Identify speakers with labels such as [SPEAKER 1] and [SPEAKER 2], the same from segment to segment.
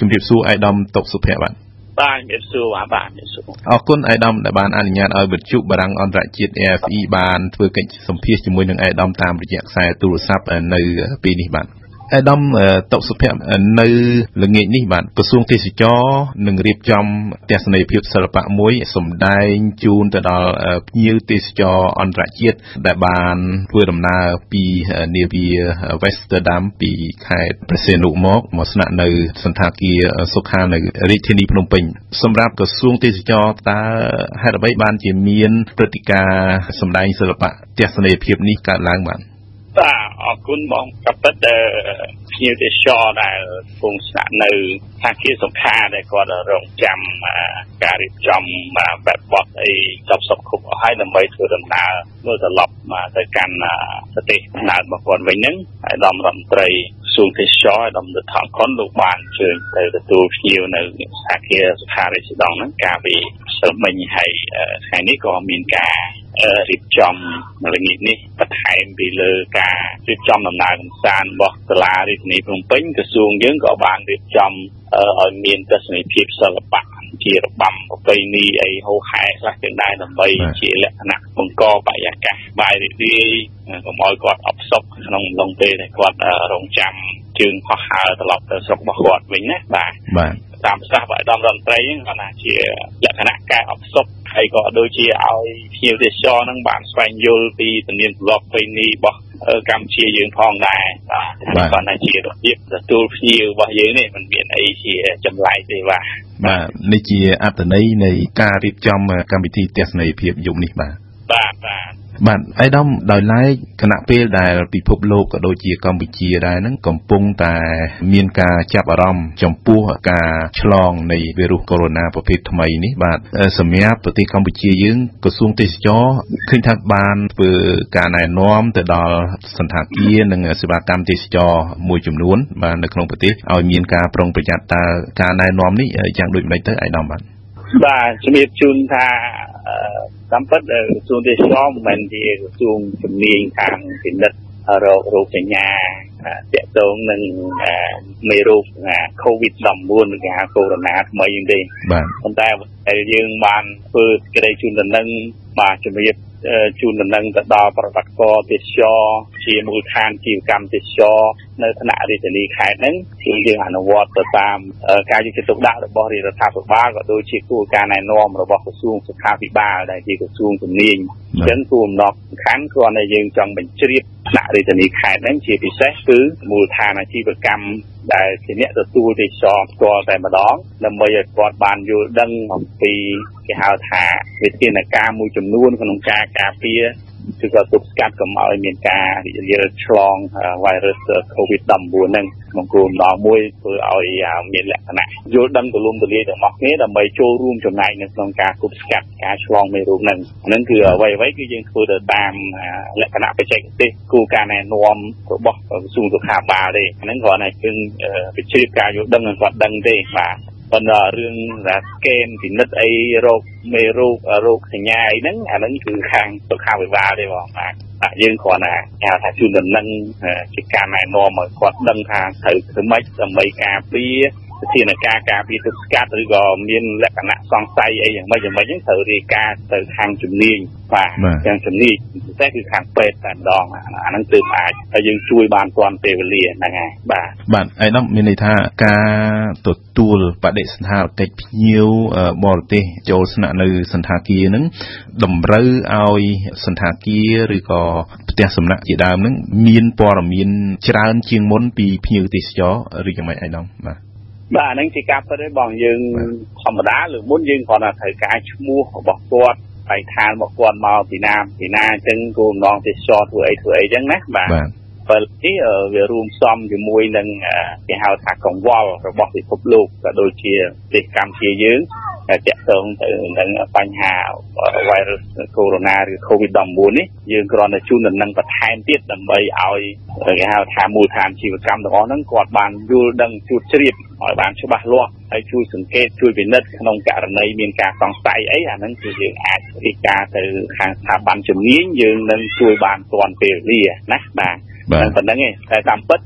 [SPEAKER 1] ជំរាបសួរអៃដាមតុកសុភ័ក្របាទ
[SPEAKER 2] បាទជំរាបសួរបាទបាទជំរាបសួរ
[SPEAKER 1] អរគុណអៃដាមដែលបានអនុញ្ញាតឲ្យវិទ្យុបារាំងអន្តរជាតិ AFE បានធ្វើកិច្ចសម្ភាសជាមួយនឹងអៃដាមតាមរយៈខ្សែទូរស័ព្ទនៅពេលនេះបាទ អាដាមតុសុភ័ក្រនៅល្ងាចនេះបាទក្រសួងទេសចរនឹងរៀបចំទស្សនីយភាពសិល្បៈមួយសម្ដែងជូនទៅដល់ភ្ញៀវទេសចរអន្តរជាតិដែលបានធ្វើដំណើរពីនាវា Westerdam ពីខេត្តព្រះសីហនុមកមកស្នាក់នៅសន្តាគារសុខានៅរាជធានីភ្នំពេញសម្រាប់ក្រសួងទេសចរតើហេតុអ្វីបានជាមានព្រឹត្តិការណ៍សម្ដែងសិល្បៈទស្សនីយភាពនេះកើតឡើងបាទ
[SPEAKER 2] បាទអរគុណបងកពិតភ្ញៀវទេសចរដែលកំពុងស្នាក់នៅថាជាសុខាដែលគាត់រងចាំការរៀបចំបែបបត់អីចប់សុខគ្រប់អស់ហើយដើម្បីធ្វើដំណើរមើលត្រឡប់មកទៅកាន់ប្រទេសកំណើតរបស់គាត់វិញហ្នឹងហើយដំរដ្ឋមន្ត្រីសួងទេសចរដំណើរថងខុនលោកបានជើញទៅទទួលភ្ញៀវនៅសាខាសុខារាជដងហ្នឹងកាលពីស្រមិញហើយថ្ងៃនេះក៏មានការ រៀបចំល្ងាចនេះបន្ថែមពីលើការរៀបចំដំណើរកម្សាន្តរបស់សាលារាជធានីភ្នំពេញក្រសួងយើងក៏បានរៀបចំឲ្យមានទស្សនីយភាពសិល្បៈជារបាំប្រពៃណីអីហូហែខ្លះទាំងដែរដើម្បីជាលក្ខណៈបង្កបរិយាកាសបាយរីករាយកុំឲ្យគាត់អបសុកក្នុងអំឡុងពេលដែលគាត់រងចាំជើងផុសហើរត្រឡប់ទៅស្រុករបស់គាត់វិញណាបាទ
[SPEAKER 1] បាទ
[SPEAKER 2] តាមប្រសាសន៍របស់អាដាមរដ្ឋមន្ត្រីហ្នឹងគាត់ថាជាលក្ខណៈការអបសុកហើយក៏ដូចជាឲ្យភ្ញៀវទេសចរហ្នឹងបានស្វែងយល់ពីទំនៀមទម្លាប់ប្រពៃណីរបស់កម្ពុជាយើងផងដែរបាទគាត់ថាជារបៀបទទួលភ្ញៀវរបស់យើងនេះมันមានអីជាចម្លែកទេបាទ
[SPEAKER 1] បាទនេះជាអត្តន័យនៃការរៀបចំកម្មវិធីទស្សនីយភាពយប់នេះបាទ
[SPEAKER 2] បាទបាទ
[SPEAKER 1] បាទអៃដាមដោយឡែកគណៈពេលដែលពិភពលោកក៏ដូចជាកម្ពុជាដែរហ្នឹងកំពុងតែមានការចាប់អារម្មណ៍ចំពោះការឆ្លងនៃវីរុសកូវីដ -19 ប្រភេទថ្មីនេះបាទសម្រាប់ប្រទេសកម្ពុជាយើងក្រសួងទេសចរឃើញថាបានធ្វើការណែនាំទៅដល់សន្តាគារនិងសេវាកម្មទេសចរមួយចំនួនបាទនៅក្នុងប្រទេសឲ្យមានការប្រុងប្រយ័ត្នតើការណែនាំនេះយ៉ាងដូចម្តេចទៅអៃដាមបាទ
[SPEAKER 2] បាទជំរាបជូនថា តាមពិតក្រសួងទេសចរមិនមែនជាក្រសួងជំនាញខាងពិនិត្យរោគរោគសញ្ញាតាក់ទងនឹងមេរោគ COVID-19 ឬគេហៅកូវីដ -19 ថ្មីនេះទេ
[SPEAKER 1] បាទ
[SPEAKER 2] ប៉ុន្តែយើងបានធ្វើសេចក្តីជូនដំណឹងបាទជំរាប ជូនដំណឹងទៅដល់ប្រវត្តិករទេសចរជាមូលដ្ឋានជីវកម្មទេសចរនៅថ្នាក់រាជធានីខេត្តហ្នឹងគឺយើងអនុវត្តទៅតាមការយកចិត្តទុកដាក់របស់រាជរដ្ឋាភិបាលក៏ដូចជាគោលការណ៍ណែនាំរបស់ក្រសួងសុខាភិបាលដែលជាក្រសួងជំនាញអញ្ចឹងគោលបំណងសំខាន់គ្រាន់តែយើងចង់បញ្ជ្រាបថ្នាក់រាជធានីខេត្តហ្នឹងជាពិសេសគឺមូលដ្ឋានអាជីវកម្មដែលជាអ្នកទទួលទេសចរផ្ទាល់តែម្ដងដើម្បីឲ្យគាត់បានយល់ដឹងអំពីគេហៅថាវិធានការមួយចំនួនក្នុងការការពារ គឺក៏ទប់ស្កាត់កុំឲ្យមានការរីករាលឆ្លង virus COVID-19 ហ្នឹងក្នុងគោលដៅមួយធ្វើឲ្យមានលក្ខណៈយល់ដឹងទូលំទូលាយទាំងអស់គ្នាដើម្បីចូលរួមចំណែកនៅក្នុងការទប់ស្កាត់ការឆ្លងមេរោគហ្នឹងហ្នឹងគឺអ្វីអ្វីគឺយើងធ្វើទៅតាមលក្ខណៈបច្ចេកទេសគោលការណ៍ណែនាំរបស់ក្រសួងសុខាភិបាលទេហ្នឹងគ្រាន់តែគឺវិជ្ជាការយល់ដឹងនឹងគាត់ដឹងទេបាទ ប៉ុន្តែរឿងថាស្កេនពិនិត្យអីរោគមេរោគរោគសញ្ញាអីហ្នឹងអាហ្នឹងគឺខាងសុខាភិបាលទេបងបាទតែយើងគ្រាន់តែហៅថាជូនដំណឹងជាការណែនាំឲ្យគាត់ដឹងថាត្រូវធ្វើម៉េចដើម្បីការពារ វិធានការការពារទប់ស្កាត់ឬក៏មានលក្ខណៈសង្ស័យអីយ៉ាងម៉េចយ៉ាងម៉េចហ្នឹងត្រូវរាយការណ៍ទៅខាងជំនាញបាទខាងជំនាញពិសេសគឺខាងពេទ្យតែម្ដងអាហ្នឹងទើបអាចហើយយើងជួយបានទាន់ពេលវេលាហ្នឹងហើយបាទ
[SPEAKER 1] បាទឯនោះមានន័យថាការទទួលបដិសណ្ឋារកិច្ចភ្ញៀវបរទេសចូលស្នាក់នៅសន្តាគារហ្នឹងតម្រូវឲ្យសន្តាគារឬក៏ផ្ទះសំណាក់ជាដើមហ្នឹងមានព័ត៌មានច្រើនជាងមុនពីភ្ញៀវទេសចរឬយ៉ាងម៉េចឯនោះបាទ
[SPEAKER 2] បាទហ្នឹងជាការពិតទេបងយើងធម្មតាលើមុនយើងគ្រាន់តែត្រូវការឈ្មោះរបស់គាត់បៃឋានរបស់គាត់មកពីណាពីណាអញ្ចឹងគោលបំណងទេសចរធ្វើអីធ្វើអីអញ្ចឹងណាបាទពេលនេះវារួមផ្សំជាមួយនឹងគេហៅថាកង្វល់របស់ពិភពលោកក៏ដូចជាប្រទេសកម្ពុជាយើង តាក់ទងទៅនឹងបញ្ហា virus corona ឬ COVID-19 នេះយើងគ្រាន់តែជូនដំណឹងបន្ថែមទៀតដើម្បីឲ្យគេហៅថាមូលដ្ឋានជីវកម្មទាំងអស់ហ្នឹងគាត់បានយល់ដឹងជួបជ្រាបឲ្យបានច្បាស់លាស់ហើយជួយសង្កេតជួយពិនិត្យក្នុងករណីមានការសង្ស័យអីអាហ្នឹងគឺយើងអាចរាយការណ៍ទៅខាងស្ថាប័នជំនាញយើងនឹងជួយបានទាន់ពេលវេលាណាបាទតែប៉ុណ្្នឹងឯងតែតាមពិត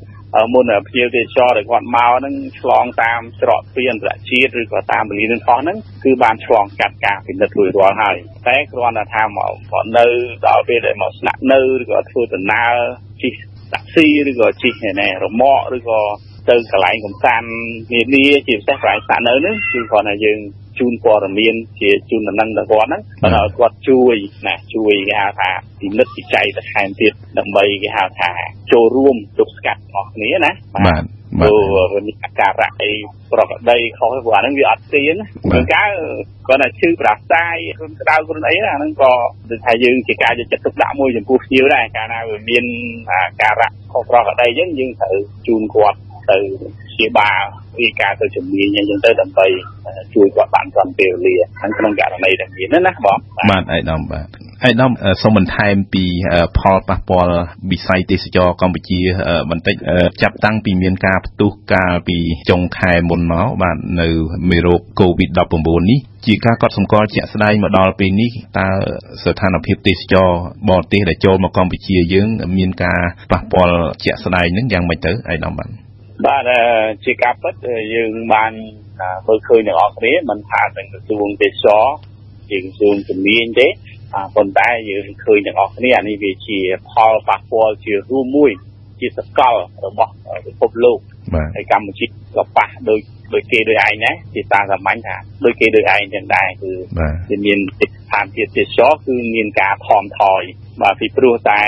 [SPEAKER 2] មុនភ្ញៀវទេសចរដែលគាត់មកហ្នឹងឆ្លងតាមច្រកទ្វារអន្តរជាតិឬក៏តាមបលីនឹងអស់ហ្នឹងគឺបានឆ្លងកាត់ការពិនិត្យរួចរាល់ហើយតែគ្រាន់តែថាមកគាត់នៅដល់ពេលដែលមកស្នាក់នៅឬក៏ធ្វើដំណើរជិះតាក់ស៊ីឬក៏ជិះណែរមាក់ឬក៏ទៅកន្លែងកំសាន្តនានាជាពិសេសកន្លែងស្នាក់នៅហ្នឹងគឺគាត់ថាយើង ជូនព័ត៌មានជាជូនដំណឹងដល់គាត់ហ្នឹងបើឲ្យគាត់ជួយណាជួយគេហៅថាពិនិត្យវិច័យទៅថែមទៀតដើម្បីគេហៅថាចូលរួមទប់ស្កាត់អស់គ្នាណា
[SPEAKER 1] បាទ
[SPEAKER 2] ព្រោះវាមានអាការៈអីប្រកដីខុសព្រោះអាហ្នឹងវាអត់ទៀនណាកើគាត់ថាឈឺប្រាសាយខ្លួនក្តៅខ្លួនអីអាហ្នឹងក៏ដូចថាយើងជាការយកចិត្តទុកដាក់មួយចំពោះភ្ញៀវដែរកាលណាវាមានអាការៈខុសប្រកដីអញ្ចឹងយើងត្រូវជូនគាត់ទៅ ព្យាបាលពីការទៅជំនាញអញ្ចឹងទៅដើម្បីជួយគាត់បានទាន់ពេលវេលាហ្នឹងក្នុងករណីដែលមានណាបង
[SPEAKER 1] បាទអៃដាមបាទអៃដាមសូមបន្ថែមពីផលប៉ះពាល់វិស័យទេសចរកម្ពុជាបន្តិចចាប់តាំងពីមានការផ្ទុះកាលពីចុងខែមុនមកបាទនៅមេរោគ COVID-19 នេះជាការកត់សម្គាល់ជាក់ស្ដែងមកដល់ពេលនេះតើស្ថានភាពទេសចរបរទេសដែលចូលមកកម្ពុជាយើង មានការប៉ះពាល់ជាក់ស្ដែងនឹងយ៉ាងម៉េចទៅអៃដាមបាទ
[SPEAKER 2] បាទជាការពិតយើងបានមើលឃើញទាំងអស់គ្នាមិនថាទាំងក្រសួងទេសចរជាក្រសួងជំនាញទេប៉ុន្តែយើងឃើញទាំងអស់គ្នាអានេះវាជាផលប៉ះពាល់ជារួមមួយជាសកលរបស់ពិភពលោកហើយកម្ពុជាក៏ប៉ះដូចដូចគេដូចឯងដែរជាតាសាមញ្ញថាដូចគេដូចឯងចឹងដែរគឺវាមានស្ថានភាពទេសចរគឺមានការថមថយបាទពីព្រោះតែ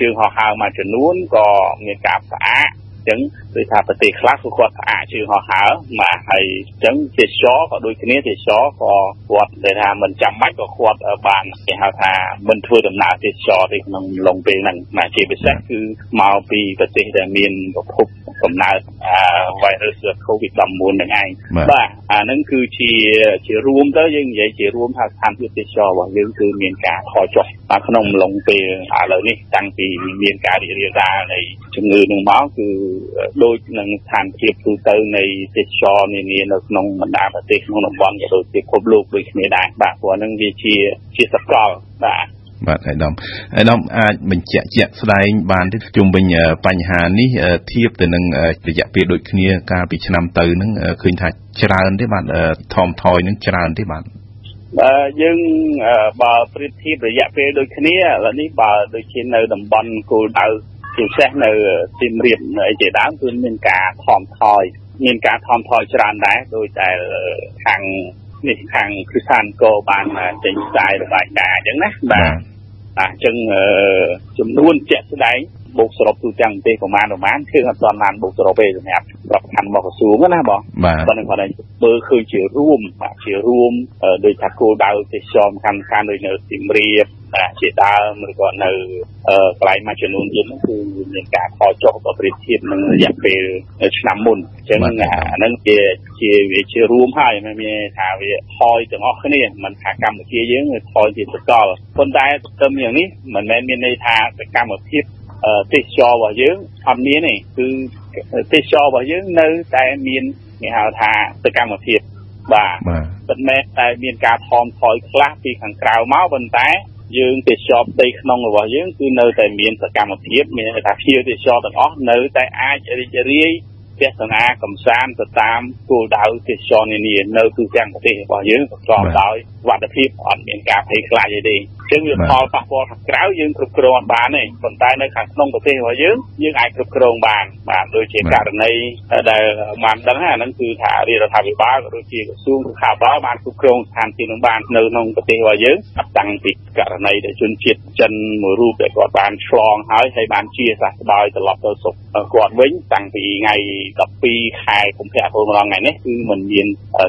[SPEAKER 2] ជើងហោះហើរមួយចំនួនក៏មានការផ្អាក ចឹងដូចថាប្រទេសខ្លះគឺគាត់ផ្អាកជើងហោះហើរបាទហើយអញ្ចឹងទេសចរក៏ដូចគ្នាទេសចរក៏គាត់ដែលថាមិនចាំបាច់ក៏គាត់បានគេហៅថាមិនធ្វើដំណើរទេសចរទេក្នុងឡុងពេលហ្នឹងបាទជាពិសេសគឺមកពីប្រទេសដែលមានប្រភពកំណើតអឺ virus COVID-19 ហ្នឹងឯងបាទអាហ្នឹងគឺជាជារួមទៅយើងនិយាយជារួមថាស្ថានភាពទេសចររបស់យើងគឺមានការថយចុះបាទក្នុងឡុងពេលឥឡូវនេះតាំងពីមានការរីករាលដាលនៃជំងឺនឹងមកគឺដូចនឹងស្ថានភាពទូទៅនៃទេសចរនានានៅក្នុងបណ្ដាប្រទេសក្នុងតំបន់ក៏ដូចជាពិភពលោកដូចគ្នាដែរបាទព្រោះហ្នឹងវាជាជាសកលបាទ
[SPEAKER 1] បាទអាយដាមអាយដាមអាចបញ្ជាក់ជាក់ស្ដែងបានទេជុំវិញបញ្ហានេះធៀបទៅនឹងរយៈពេលដូចគ្នាកាលពីឆ្នាំទៅហ្នឹងឃើញថាច្រើនទេបាទថមថយនឹងច្រើនទេបាទ
[SPEAKER 2] បាទយើងបើប្រៀបធៀបរយៈពេលដូចគ្នាឥឡូវនេះបើដូចជានៅតំបន់គោលដៅជា ពិសេសនៅសៀមរាបអីជាដើមគឺមានការថមថយមានការថមថយច្រើនដែរដោយតែខាងនេះខាងគឺស្ថានគោបានចេញផ្សាយរបាយការណ៍អញ្ចឹងណាបាទអញ្ចឹងចំនួនជាក់ស្ដែងបូកសរុបទូទាំងប្រទេសប្រមាណប្រមាណគឺអត់ទាន់បានបូកសរុបទេសម្រាប់ប្រកខណ្ឌរបស់ក្រសួងណាបង
[SPEAKER 1] ប៉ុ
[SPEAKER 2] ន្តែគាត់មើលឃើញជារួមបាទជារួមដោយថាគោលដៅទេសចរសំខាន់ៗដូចនៅសៀមរាប ជាដើមឬក៏នៅកន្លែងមួយចំនួនទៀតគឺមានការខចុះបើប្រៀបធៀបនឹងរយៈពេលឆ្នាំមុនអញ្ចឹងអាហ្នឹងជាជាវាជារួមហើយមិនមានថាវាថយទាំងអស់គ្នាមិនថាកម្ពុជាយើងថយជាសកលប៉ុន្តែទន្ទឹមយ៉ាងនេះមិនមែនមានន័យថាសកម្មភាពទេសចររបស់យើងអត់មានទេគឺទេសចររបស់យើងនៅតែមានគេហៅថាសកម្មភាពបាទប៉ុន្តែតែមានការថមថយខ្លះពីខាងក្រៅមកប៉ុន្តែ យើងទេសចរផ្ទៃក្នុងរបស់យើងគឺនៅតែមានសកម្មភាពមានថាភ្ញៀវទេសចរទាំងអស់នៅតែអាចរីករាយ ទស្សនាកំសាន្តទៅតាមគោលដៅទេសចរនានានៅទូទាំងប្រទេសរបស់យើងប្រកបដោយសុវត្ថិភាពអត់មានការភ័យខ្លាចអីទេអញ្ចឹងវាផលប៉ះពាល់ខាងក្រៅយើងគ្រប់គ្រងអត់បានទេប៉ុន្តែនៅខាងក្នុងប្រទេសរបស់យើងយើងអាចគ្រប់គ្រងបានបាទដូចជាករណីដែលបានដឹងអាហ្នឹងគឺថារាជរដ្ឋាភិបាលក៏ដូចជាក្រសួងសុខាភិបាលបានគ្រប់គ្រងស្ថានភាពនឹងបាននៅក្នុងប្រទេសរបស់យើងតាំងពីករណីដែលជនជាតិចិនមួយរូបដែលគាត់បានឆ្លងហើយហើយបានជាសះស្បើយត្រឡប់ទៅស្រុកគាត់វិញតាំងពីថ្ងៃ12ខែកុម្ភៈរហូតមកដល់ថ្ងៃនេះគឺมันមាន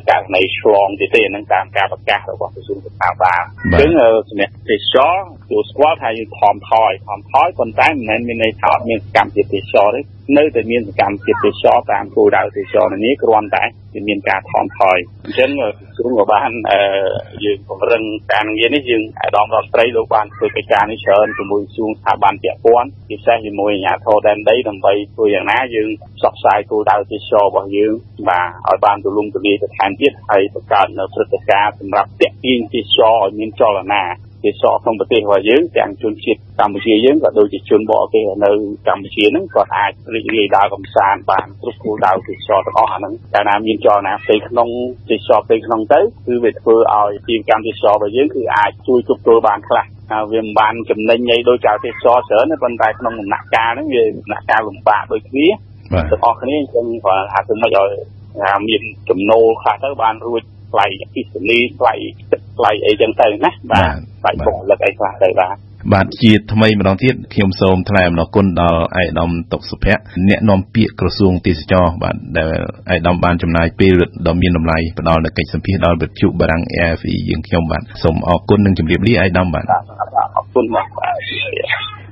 [SPEAKER 2] ករណីឆ្លងទៀតទេហ្នឹងតាមការប្រកាសរបស់ក្រសួងសុខាភិបាលអញ្ចឹងសម្រាប់ទេសចរចូលស្គាល់ថាយើងថមថយថមថយប៉ុន្តែមិនមែនមានន័យថាអត់មានសកម្មភាពទេសចរទេនៅតែមានសកម្មភាពទេសចរតាមគោលដៅទេសចរនេះគ្រាន់តែវាមានការថមថយអញ្ចឹងក្រសួងក៏បានយើងពង្រឹងការងារនេះយើងអាដាមរដ្ឋត្រីលោកបានធ្វើកិច្ចការនេះច្រើនជាមួយក្រសួងស្ថាប័នពាក់ព័ន្ធពិសេសជាមួយអាជ្ញាធរដែនដីដើម្បីធ្វើយ៉ាងណាយើងផ្សព្វផ្សាយគោលដៅទេសចររបស់យើងបាទឲ្យបានទូលំទូលាយទៅថែមទៀតហើយបង្កើតនៅព្រឹត្តិការណ៍សម្រាប់តាក់ទាញទេសចរឲ្យមានចលនាទេ សចរក្នុងប្រទេសរបស់យើងទាំងជនជាតិកម្ពុជាយើងក៏ដូចជាជនបរទេសនៅកម្ពុជាហ្នឹងក៏អាចរីករាយដើរកម្សាន្តបានគ្រប់គោលដៅទេសចរទាំងអស់អាហ្នឹងតែណាមានចរណាផ្ទៃក្នុងទេសចរផ្ទៃក្នុងទៅគឺវាធ្វើឲ្យទីកម្មទេសចររបស់យើងគឺអាចជួយគ្រប់គ្រងបានខ្លះហើយវាមិនបានចំណេញអីដោយការទេសចរច្រើនប៉ុន្តែក្នុងដំណាក់កាលហ្នឹងវាដំណាក់កាលលំបាកដូចគ្នាទាំងអស់គ្នាអញ្ចឹងគាត់ថាធ្វើម៉េចឲ្យមានចំណូលខ្លះទៅបានរួចថ្លៃអគិសនីថ្លៃទឹកថ្លៃអីចឹងទៅណាបាទ ថ្លៃបុគ្គលិកអីខ្លះទៅបាទ
[SPEAKER 1] បាទជាថ្មីម្ដងទៀតខ្ញុំសូមថ្លែងអំណរគុណដល់ឯកឧត្តមតុកសុភ័ក្រអ្នកនាំពាក្យក្រសួងទេសចរបាទដែលឯកឧត្តមបានចំណាយពេលដ៏មានតម្លៃផ្ដល់នូវកិច្ចសម្ភាសដល់វិទ្យុបារាំង AFE យើងខ្ញុំបាទសូមអរគុណនិងជម្រាបលាឯកឧត្តមបាទ
[SPEAKER 2] អរគុណបាទ